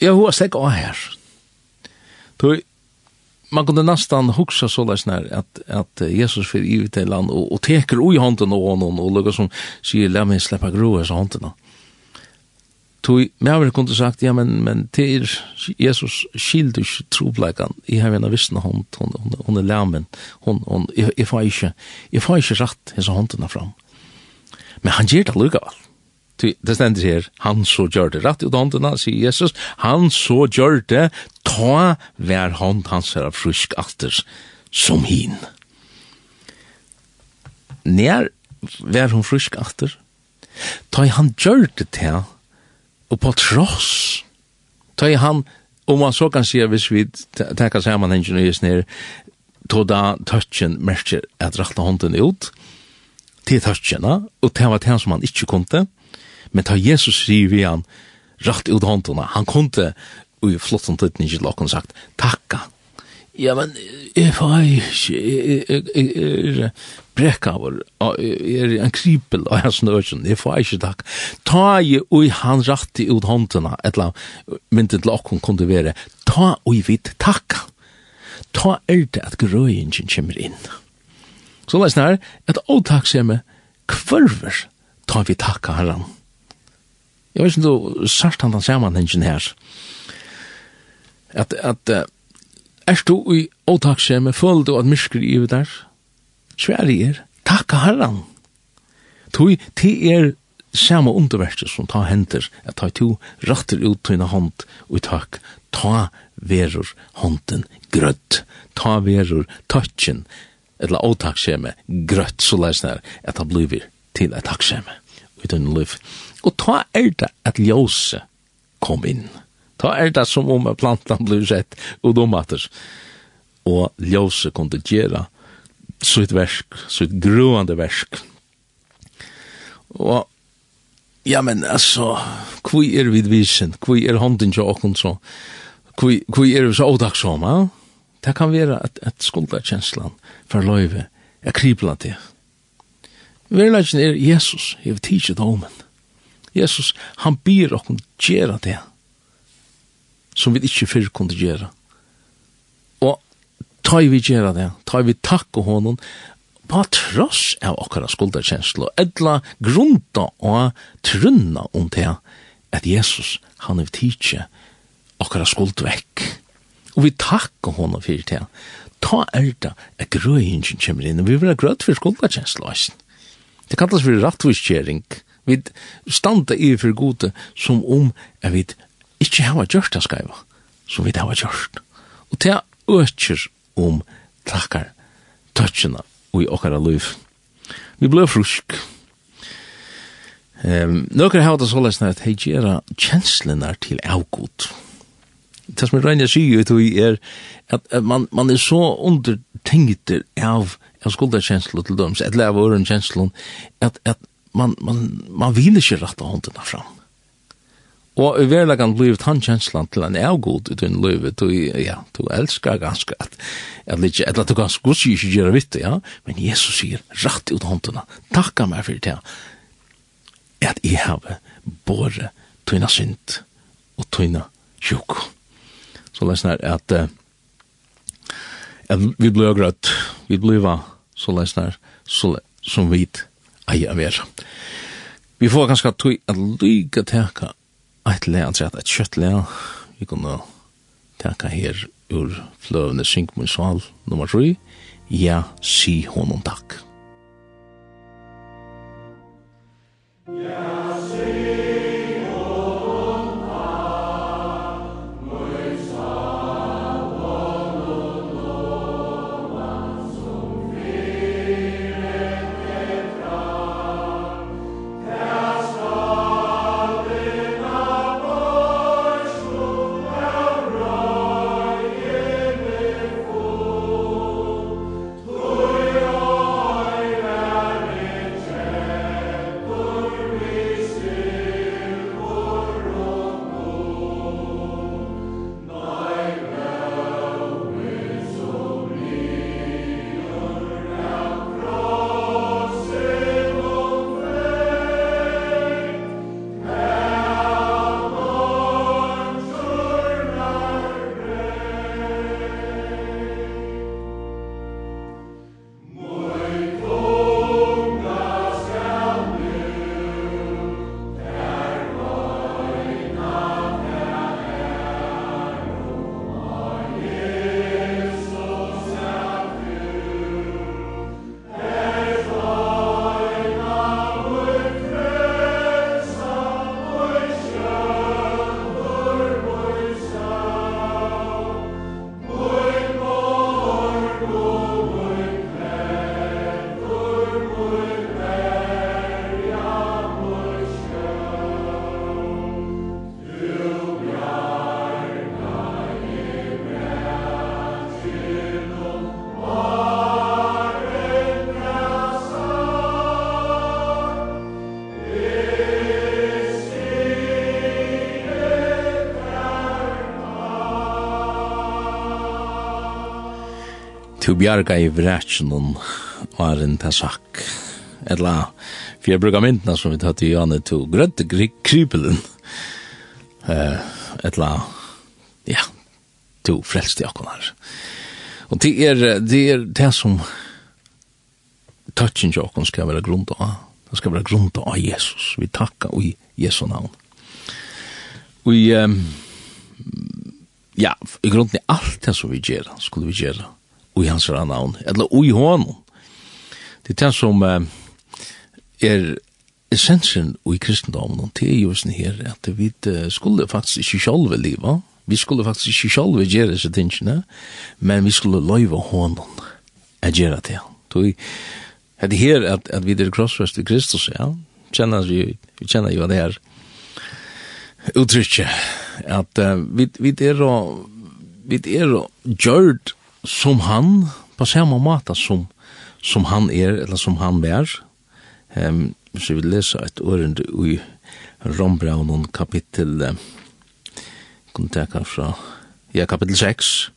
Jeg har slik av her. Tøy, man kunne nästan huxa så där nær att att Jesus för i till land och, och teker oj handen og honom og lukar som sier, la meg släppa groa så handen. Tui, me haver kunde sagt, ja, men, men det er Jesus skild ikke trobleikan, jeg har en av vissna hånd, hon, hon, hon er lamen, hon, hon, jeg, jeg får ikke, jeg får ikke rett hans håndene fram. Men han gjør det lukavall. Tui, det stendir her, han så gjør det rett ut håndene, sier Jesus, han så gjør det, ta hver hånd hans her av frusk alter, som hin. Nær, vær hon frusk alter, ta han gjør det til, og på tross, tar han, om man så kan se, hvis vi tackar sammanhängen och just ner, då da touchen merker at rakta hånden ut, til touchen, og det var det som han inte kunde, men ta Jesus sier vi han, rakt ut hånden, han kunde, og i flott som tøtten inte lakken sagt, takka, Ja, men jeg får ikke, brekkaver, er en kripel av hans nødgjøn, jeg får ikke takk. Ta i ui han ratti ut håndena, etla myndi til okkon kunde vere, ta ui vid takk. Ta er det at grøyingen kommer inn. Så leis nær, et åtakksemme kvarver ta vi takka herran. Jeg vet ikke om du sart han den sammenhengen her. At, at, at, er du i åtakksemme, føler du at mysker i det der? sværi er, takka herran. Tui, ti er samme underverste som ta henter, at ta to rattir ut tøyna hånd, og takk, ta verur hånden grøtt, ta verur tøtjen, etla åtakskjeme, grøtt, så leis nær, at ta blivir til et takskjeme, ut tøyna liv. Og ta er det at ljose kom inn. Ta er det som om plantan blir sett, og domater. Og ljose kunne gjera sitt versk, sitt gruande versk. Og, ja, men altså, hvor er vi visen, Hvor er hånden til åkken så, Hvor er vi så ådagsom, ja? Det kan være at, at skuldakjenslan for løyve er kribla til. Verleggen er Jesus, jeg vil tidsi domen. Jesus, han byr åkken gjera det, som vi ikke fyrr kunne gjera ta vi gjøre det, ta vi takk og honom, på tross av okkara skuldarkjenslo, edla grunta og trunna om det, at Jesus, han er tidsje okkara skuld vekk. Og vi takk honom fyrir det. Ta er det at grøyingen kommer inn, og vi vil ha grøyt for skuldarkjenslo, Det kallas for rattviskjering. Vi standa i for gode som om at vi ikke har gjort det skaiva, som vi har gjort. Og det økjer om takkar tøtjena og i okkara liv. Vi blø frusk. Um, Nøkker hauta så lesna at hei gjerra kjenslenar til avgod. Det som er regna sier i er at, at man, man er så undertingter av, av skuldarkjenslo til døms, eller og ørenkjenslo, at, at man, man, man vil ikke rette hånden fram. Og i verleggen blir han kjenslan til en avgod i din løyve, du, ja, du elskar ganske at, at litt, eller du kan skos ikke gjøre vitt, ja, men Jesus sier rett ut håndene, takka meg for det, at jeg har båret tøyna synd og tøyna sjuk. Så lesen her at, at vi blir grøtt, vi blir va, så lesen her, så, som vi eier av er. Vi får ganske tøy at lyga teka eit le, han sier et kjøtt le, vi kunne teka her ur fløvende synkmunnsval nummer 3, ja, si honom takk. Ja, tu bjarga i vrætsen var en til. Etla, for jeg bruker myndene som vi tatt i Janne to grønte krypelen. Uh, etla, ja, to frelste her. Og det er det, er det som touchen til akkunar skal være grunn av. Det skal være grunn av Jesus. Vi takkar i Jesu navn. Og um, ja, i grunden er alt det som vi gjør, skulle vi gjøre i hans navn, eller i honom. Det er det som er essensen i kristendomen, det er jo sånn her, at vi skulle faktisk ikke sjálve liva, vi skulle faktisk ikke sjálve gjøre disse tingene, men vi skulle løyve honom at gjøre det. Så det her at, at vi er krossfest i Kristus, ja, kjenner vi, vi kjenner jo det her uttrykket, at uh, vi, vi er og vi er og gjørt som han, på samme måte som, som han er, eller som han er, Um, hvis vi leser et ørende i Rombraunen kapittel, uh, kun teka fra, ja, kapittel 6.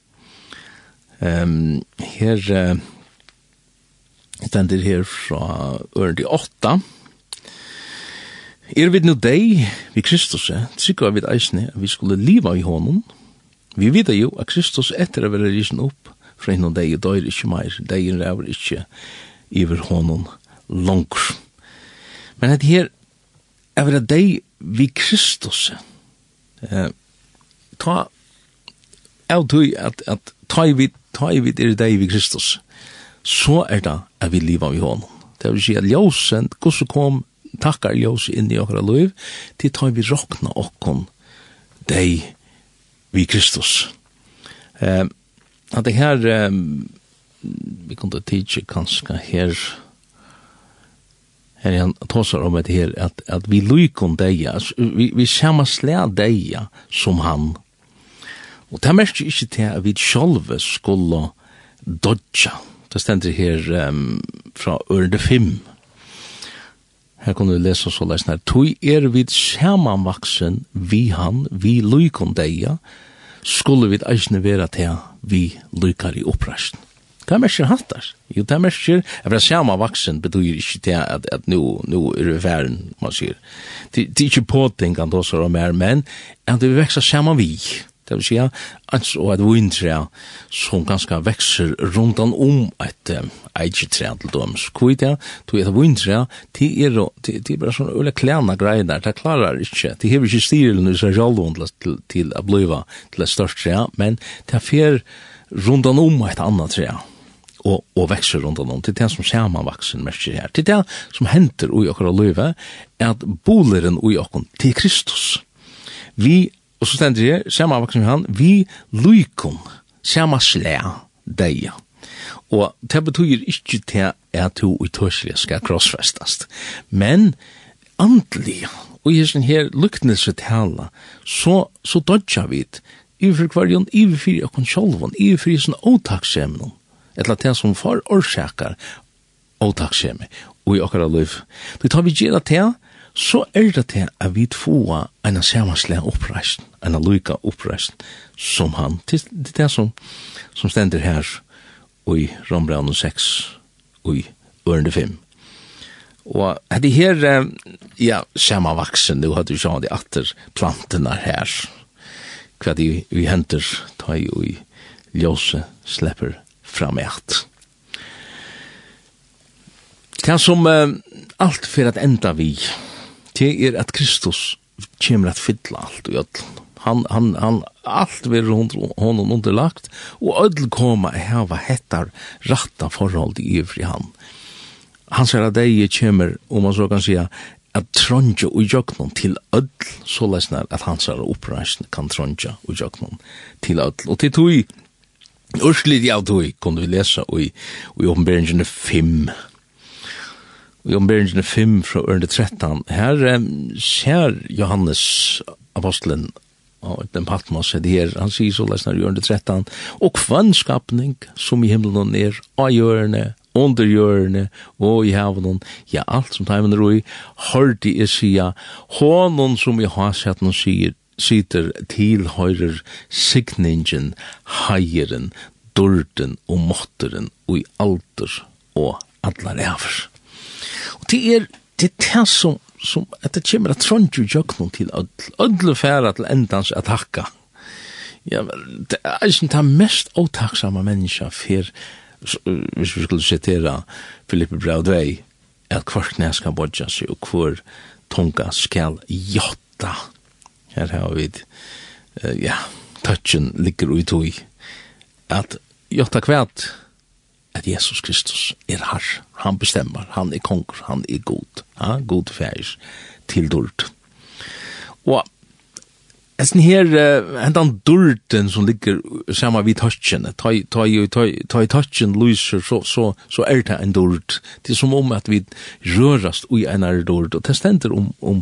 Um, her, uh, den her fra ørende 8. Er vi nu deg, vi Kristus, trykker vi eisne, vi skulle liva i honom. Vi vet jo at Kristus etter å være risen opp, for innan deg døyr ikkje meir, deg ræver ikkje iver honom langer. Men dette her, er vera deg vi Kristus, eh, ta av tøy at, at ta i vid, ta i vid er deg vi Kristus, så er det at vi liva vi honom. Det vil si at ljósen, hvordan kom takkar ljós inn i okkara liv, til tar vi rokna okkon deg vi Kristus. Um, at det her, um, vi kunne tidsi kanskje her, her han tåsar om det her, at, at vi lykon deia, vi, vi samme slea deia som han. Og det merker ikke til at vi sjolve skulle dodja. Det stender her um, fra Ørende 5. Her kunne vi lese så leis her. Tui er vid samanvaksen vi han, vi lykon deia, skulle vi eisne vera til vi lykar i oppreisen. Hva mersker hattar? Jo, det er mersker, jeg vil se om vaksen betyr ikke til at, at nu, nu er vi færen, man sier. Det det er ikke påtenkan til oss og mer, men at vi vekser saman vi det vil si ans og et vintre som ganske vekser rundt om et eigetre til døms. Kvoi ja, to et vintre, de er, de, de er bare sånne øle klæna greier der, de klarar ikke, de hever ikke styrilen i seg sjálvun til, til til å bliva til et størst tre, men de fer rundt om et annet tre og, og vekser rundt om, til det som samanvaksen merker her, til det som henter ui okkar løyve, er at boleren ui okkar til Kristus. Vi Og så stender jeg, samme avvaksen med han, vi lykom, samme slæ, deia. Og det betyr ikke til at du i tørslige skal krossfestast. Men andelig, og i sin her lyknelse tala, så, så dodja vi iverfyr kvarjon, iverfyr okon sjolvon, iverfyr sin åtaksjemnon, etla det som far orsakar åtaksjemi, og i okkara liv. Du tar vi gjerra til, så er det til at vi tvoa en samanslea oppreist, en lykka oppreist som han, til det er som, som stender her i Rombrand 6 og i Ørende 5. Og det her, ja, samanvaksen, du hadde jo sjå det atter plantene her, hva de vi henter, ta i og i ljøse slipper fram i at. Det som uh, alt for at enda vi, det er at Kristus kommer at fylla alt og ödlen. Han, han, han, alt vil honom underlagt, og ödl koma a hava hettar ratta forhold i ivri han. Han sier at deg kommer, om man så kan sija, at tronja og jöknon til ödl, så lesnar at han er oppreisn kan tronja og jöknon til ödl. Og til tog, urslid ja tog, kunne vi lesa i, i oppenberingen 5, i omberingen 5 fra ørende 13. Her um, ser Johannes apostelen og den Patmos er det her, han sier så lesnar i ørende 13, og kvannskapning som i himmelen er, av hjørne, under hjørne, og i havnen, ja, alt som teimen roi, hørte jeg sia, hånden som i hasjaten sier, sitter tilhøyrer signingen, heieren, dørden og måtteren, og i alder og allar æver. Og det er det, er det som, som at det kommer at trondju jøknum til ødle færa til endans attakka. Ja, det er ikke ta mest åtaksama menneska for, hvis vi skulle citera Filippe Braudvei, at hver knæ skal bodja seg, og hver tunga skal jotta. Her har vi, uh, ja, touchen ligger ut i, at jotta kvært, at Jesus Kristus er her. Han bestemmer, han er konger, han er god. Ja, god færs til dård. Og Essen her, hentan durten som ligger sama vid touchen, ta i touchen lyser, så, så, så er det en durt. Det er som om at vi rørast ui en er durt, og det stender om, om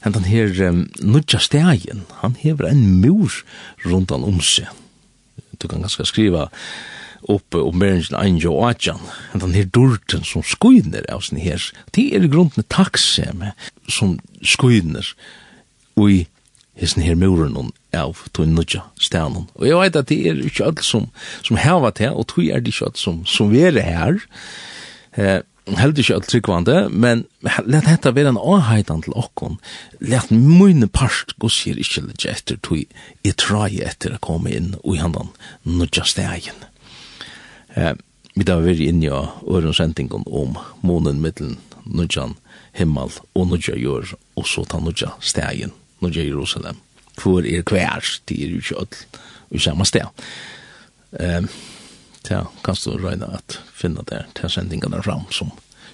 hentan her um, nudja stegen, han hever en mur rundan om seg. Du kan ganske skriva oppe om Bergen Anjo og Adjan, den her durten som skuiner av sin her, det er i grunden takkseme som skuiner i hesten her muren av tog nudja stenen. Og jeg vet at det er ikke alt som, som heva til, og tog er det ikke alt som, som er her, eh, heldig ikke alt tryggvande, men let dette være en avheitan til okkon. Let mine part gå sier ikke litt etter tog i trai etter å komme inn og i handan nudja stegen. Eh, vi da var inne i øren sendingen om månen middelen, nudjan himmel og nudja jord, og så ta nudja stegen, nudja Jerusalem. For er kvær, de er jo ikke alt i samme sted. Eh, ja, kan du røyne at finne der, til sendingene fram som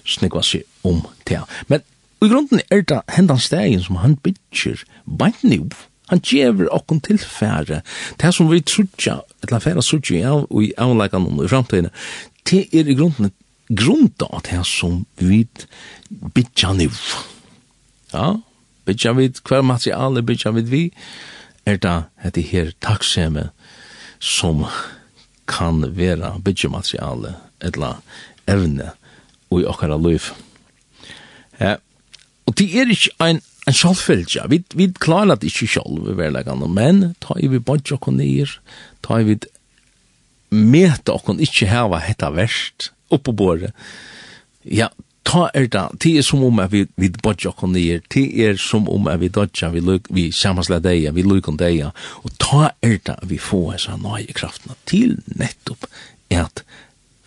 snikva seg om det. Men i grunden er det hendan stegen som han bytjer beint nu, Han gjever okkon tilfære. Det som vi trutja, eller færa trutja i og i avleikan og i framtiden, det er i grunden grunda av det som vi bytja nu. Ja, bytja vid hver materiale, bytja vid vi, er da hette her takkseme som kan vera bytja materiale, eller evne, og i okkara liv. Ja, og det er ikke ein en sjálvfylgja. Vi, vi klarar det ikke sjálf i verlegene, men ta i vi bodja okkur nir, ta i vi meta okkur ikke heva hetta verst oppå båret. Ja, ta er da, det er som om vi, vi bodja okkur nir, det er som om vi dodja, vi, luk, vi samansla deia, vi lukon deia, og ta er da vi få hessa nøye kraftna til nettopp at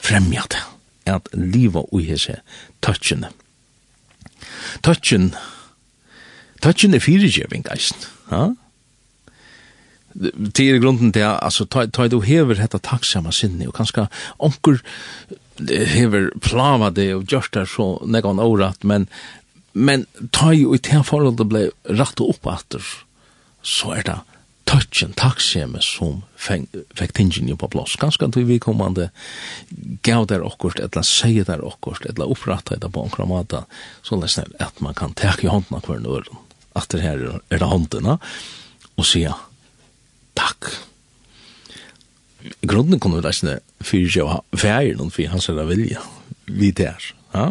fremja det, at liva ui hese touchene. Touchen, touchen touchen er fyrirgeving, eisen. Ja? Det er grunden til, altså, ta, ta du hever hetta takksamma sinni, og kanskje onkur hever plava det og gjørst det så negan årat, men, men ta jo i det forholdet blei rett og opp atter, så er det touchen, takksamme som fikk tingene på plass. Ganske at vi kommande gav der okkurst eller sier der okkurst eller opprattet det på en kramata, så lest at man kan teke i hånden av hver nøren at det her er det hånden, og sier takk. Grunden kunne vi lese fyrir jo feir noen fyrir hans herre vilja, vi der, ja?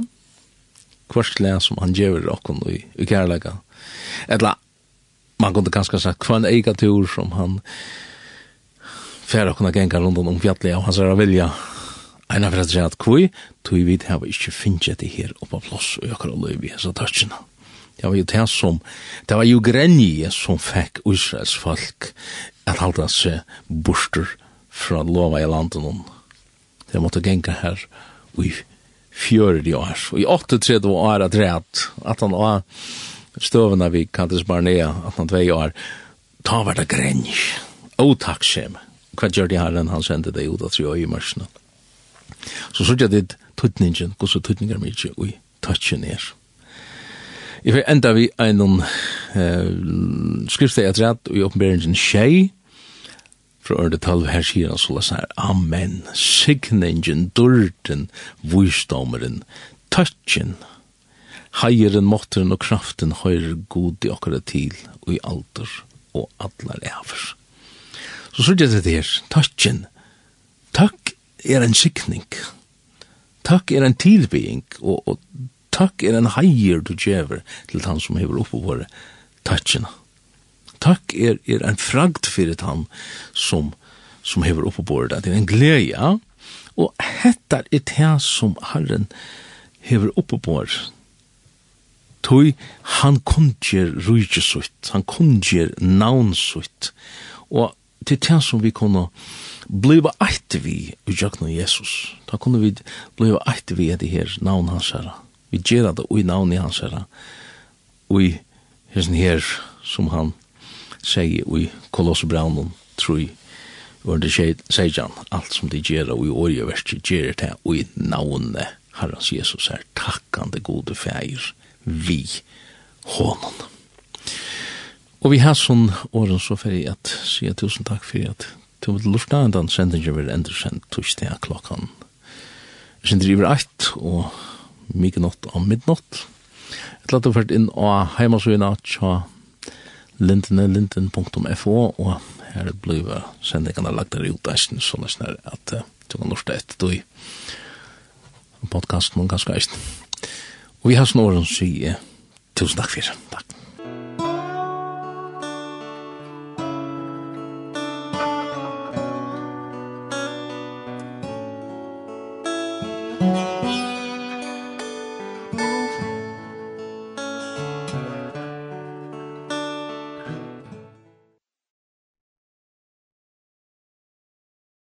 Kvart lær som han gjør okken i, i kærleika. Etla, man kunne kanskje sagt, hva en ega tur som han fer okken genga rundt om fjallet og hans herre vilja, Eina fyrir at kvui, tui vit hava ikkje finnje det her oppa plås og jakkar og løyvi hessa tøtjina. Det var jo det som, det var jo grenje som fekk Israels folk at halda seg borster fra lova i landet noen. Det måtte genga her i fjördi år, og i 8-3 år at rett, at han var støvende vi Kantis Barnea, at han tvei år, ta var det grenj, otakkskjem, hva gjør de herren han sendte deg ut av tre øye i mørsene. Så sørg jeg ditt tøtningen, gos og tøtninger mykje, og i tuttningen er. Jeg vil enda vi en uh, skriftsteg at rett i oppenberingen tjei, fra ørde tolv her sier han så la seg her, Amen, signingen, dørden, vysdomeren, tøtjen, heieren, måtteren og kraften høyre god i akkurat til, og i alder og allar efer. Så sier jeg det her, tøtjen, takk er en signing, takk er en tilbying, og, og takk er en heier du djever til han som hever oppe våre takkina. Takk er, er en fragd fyrir han som, som hever oppe våre det. Det er en glede, og hettar er det som Herren hever oppe våre Tui, han kunngjør rujtjesutt, han kunngjør navnsutt, og til det som vi kunne bliva eit vi i Jesus. Da kunne vi bliva eit vi i her navn hans herra. Vi gjør det i navn i hans herre. Og i hessen her, som han sier i Kolossebraunen, tror jeg, var det sier alt som de gjør og i årige verset gjør det og i navnet Herrens Jesus er takkande gode feir vi hånden. Og vi har sånn åren så ferdig at sier tusen takk for at du vil lufta en den sendingen vil endre sendt torsdag klokkan. Jeg sender eit og mykje mikenott og midnott. Et latt du fyrt inn og heimasugina tja lintene, linten.fo og her er blivet sendingene lagt der i utdeisen sånn er at du kan norske etter du i podcasten og ganske eisen. Og vi har snåren sier tusen takk for. Takk.